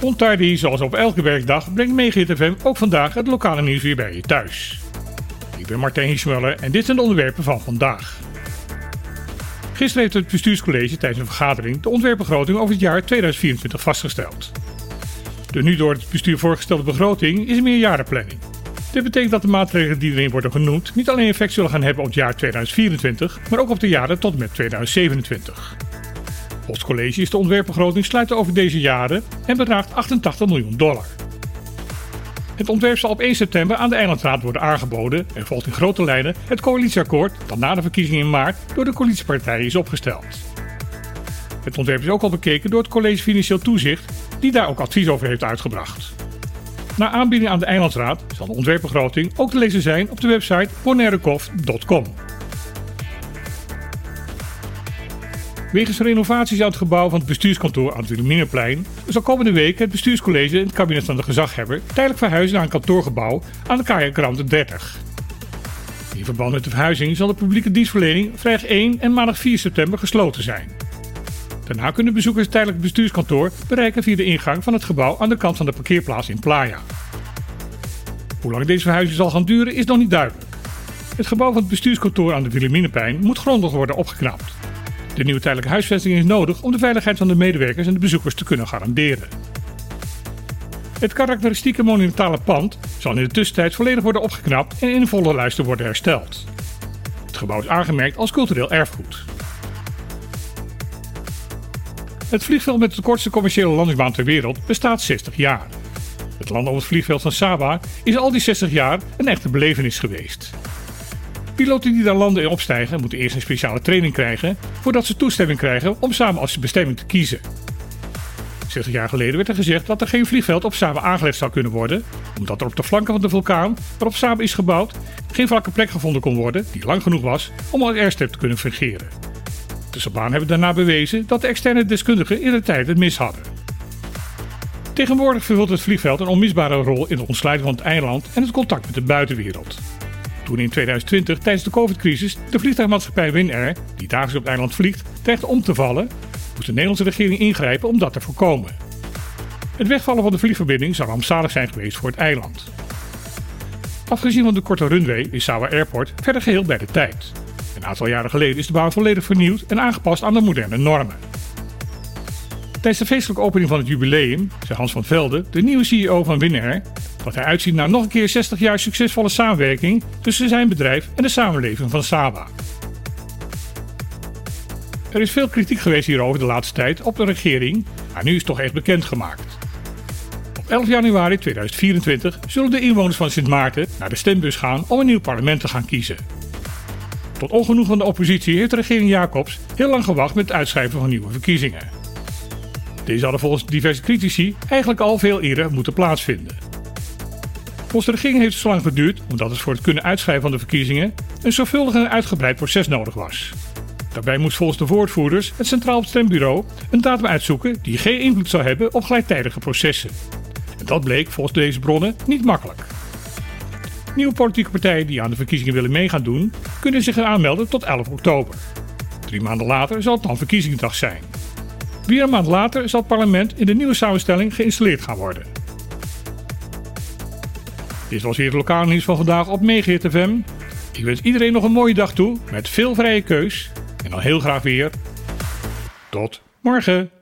Ontardy, zoals op elke werkdag, brengt Megahit FM ook vandaag het lokale nieuws weer bij je thuis. Ik ben Martijn Hiesmuller en dit zijn de onderwerpen van vandaag. Gisteren heeft het bestuurscollege tijdens een vergadering de ontwerpbegroting over het jaar 2024 vastgesteld. De nu door het bestuur voorgestelde begroting is een meerjarenplanning. Dit betekent dat de maatregelen die erin worden genoemd niet alleen effect zullen gaan hebben op het jaar 2024, maar ook op de jaren tot en met 2027. Volgens college is de ontwerpbegroting sluiten over deze jaren en bedraagt 88 miljoen dollar. Het ontwerp zal op 1 september aan de Eilandraad worden aangeboden en volgt in grote lijnen het coalitieakkoord dat na de verkiezingen in maart door de coalitiepartijen is opgesteld. Het ontwerp is ook al bekeken door het College Financieel Toezicht, die daar ook advies over heeft uitgebracht. Na aanbieding aan de Eilandsraad zal de ontwerpbegroting ook te lezen zijn op de website bonairekoff.com. Wegens renovaties aan het gebouw van het bestuurskantoor aan het Wilhelminaplein zal komende week het bestuurscollege en het kabinet van de gezaghebber tijdelijk verhuizen naar een kantoorgebouw aan de Kajakramte 30. In verband met de verhuizing zal de publieke dienstverlening vrijdag 1 en maandag 4 september gesloten zijn. Daarna kunnen bezoekers het tijdelijk bestuurskantoor bereiken via de ingang van het gebouw aan de kant van de parkeerplaats in Playa. Hoe lang deze verhuizing zal gaan duren is nog niet duidelijk. Het gebouw van het bestuurskantoor aan de Wilhelminaplein moet grondig worden opgeknapt. De nieuwe tijdelijke huisvesting is nodig om de veiligheid van de medewerkers en de bezoekers te kunnen garanderen. Het karakteristieke monumentale pand zal in de tussentijd volledig worden opgeknapt en in volle luister worden hersteld. Het gebouw is aangemerkt als cultureel erfgoed. Het vliegveld met de kortste commerciële landingsbaan ter wereld bestaat 60 jaar. Het landen op het vliegveld van Saba is al die 60 jaar een echte belevenis geweest. Piloten die daar landen en opstijgen moeten eerst een speciale training krijgen voordat ze toestemming krijgen om samen als bestemming te kiezen. 60 jaar geleden werd er gezegd dat er geen vliegveld op Saba aangelegd zou kunnen worden, omdat er op de flanken van de vulkaan waarop Saba is gebouwd geen vlakke plek gevonden kon worden die lang genoeg was om als airstrip te kunnen fungeren. De Sabaan hebben daarna bewezen dat de externe deskundigen in de tijd het mis hadden. Tegenwoordig vervult het vliegveld een onmisbare rol in het ontsluiten van het eiland en het contact met de buitenwereld. Toen in 2020 tijdens de covid-crisis de vliegtuigmaatschappij Winair, die dagelijks op het eiland vliegt, dreigde om te vallen, moest de Nederlandse regering ingrijpen om dat te voorkomen. Het wegvallen van de vliegverbinding zou rampzalig zijn geweest voor het eiland. Afgezien van de korte runway is Sawa Airport verder geheel bij de tijd. Een aantal jaren geleden is de baan volledig vernieuwd en aangepast aan de moderne normen. Tijdens de feestelijke opening van het jubileum zei Hans van Velde, de nieuwe CEO van Winair, dat hij uitziet naar nog een keer 60 jaar succesvolle samenwerking tussen zijn bedrijf en de samenleving van Saba. Er is veel kritiek geweest hierover de laatste tijd op de regering, maar nu is het toch echt bekendgemaakt. Op 11 januari 2024 zullen de inwoners van Sint Maarten naar de stembus gaan om een nieuw parlement te gaan kiezen. Tot ongenoeg van de oppositie heeft de regering Jacobs heel lang gewacht met het uitschrijven van nieuwe verkiezingen. Deze hadden volgens diverse critici eigenlijk al veel eerder moeten plaatsvinden. Volgens de regering heeft het zo lang geduurd omdat het voor het kunnen uitschrijven van de verkiezingen een zorgvuldig en uitgebreid proces nodig was. Daarbij moest volgens de woordvoerders het Centraal Stembureau een datum uitzoeken die geen invloed zou hebben op gelijktijdige processen. En dat bleek volgens deze bronnen niet makkelijk. Nieuwe politieke partijen die aan de verkiezingen willen meegaan doen, kunnen zich aanmelden tot 11 oktober. Drie maanden later zal het dan verkiezingsdag zijn. Weer een maand later zal het parlement in de nieuwe samenstelling geïnstalleerd gaan worden. Dit was hier het lokale nieuws van vandaag op Megahit FM. Ik wens iedereen nog een mooie dag toe met veel vrije keus en dan heel graag weer. Tot morgen!